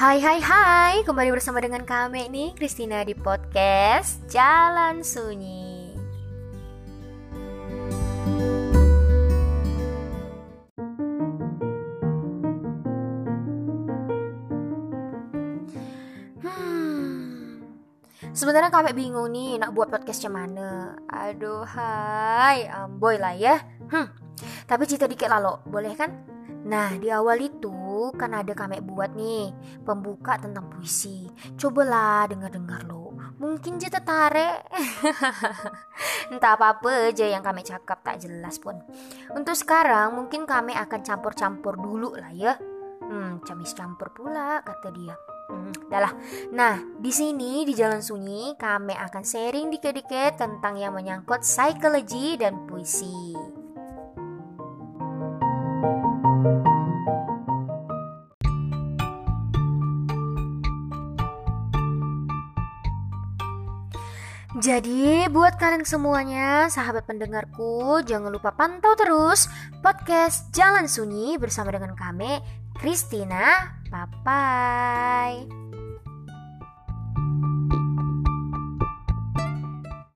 Hai hai hai, kembali bersama dengan kami nih Christina di podcast Jalan Sunyi. Hmm. Sebenarnya kami bingung nih nak buat podcast mana. Aduh, hai, amboy lah ya. Hmm. Tapi cerita dikit lah lo, boleh kan? Nah, di awal itu kan ada kami buat nih pembuka tentang puisi. Cobalah dengar-dengar lo. Mungkin dia tertarik. Entah apa-apa aja yang kami cakap tak jelas pun. Untuk sekarang mungkin kami akan campur-campur dulu lah ya. Hmm, camis campur pula kata dia. Hmm, dah Nah, di sini di Jalan Sunyi kami akan sharing dikit-dikit tentang yang menyangkut psikologi dan puisi. Jadi buat kalian semuanya, sahabat pendengarku, jangan lupa pantau terus podcast Jalan Sunyi bersama dengan kami, Christina. Bye-bye.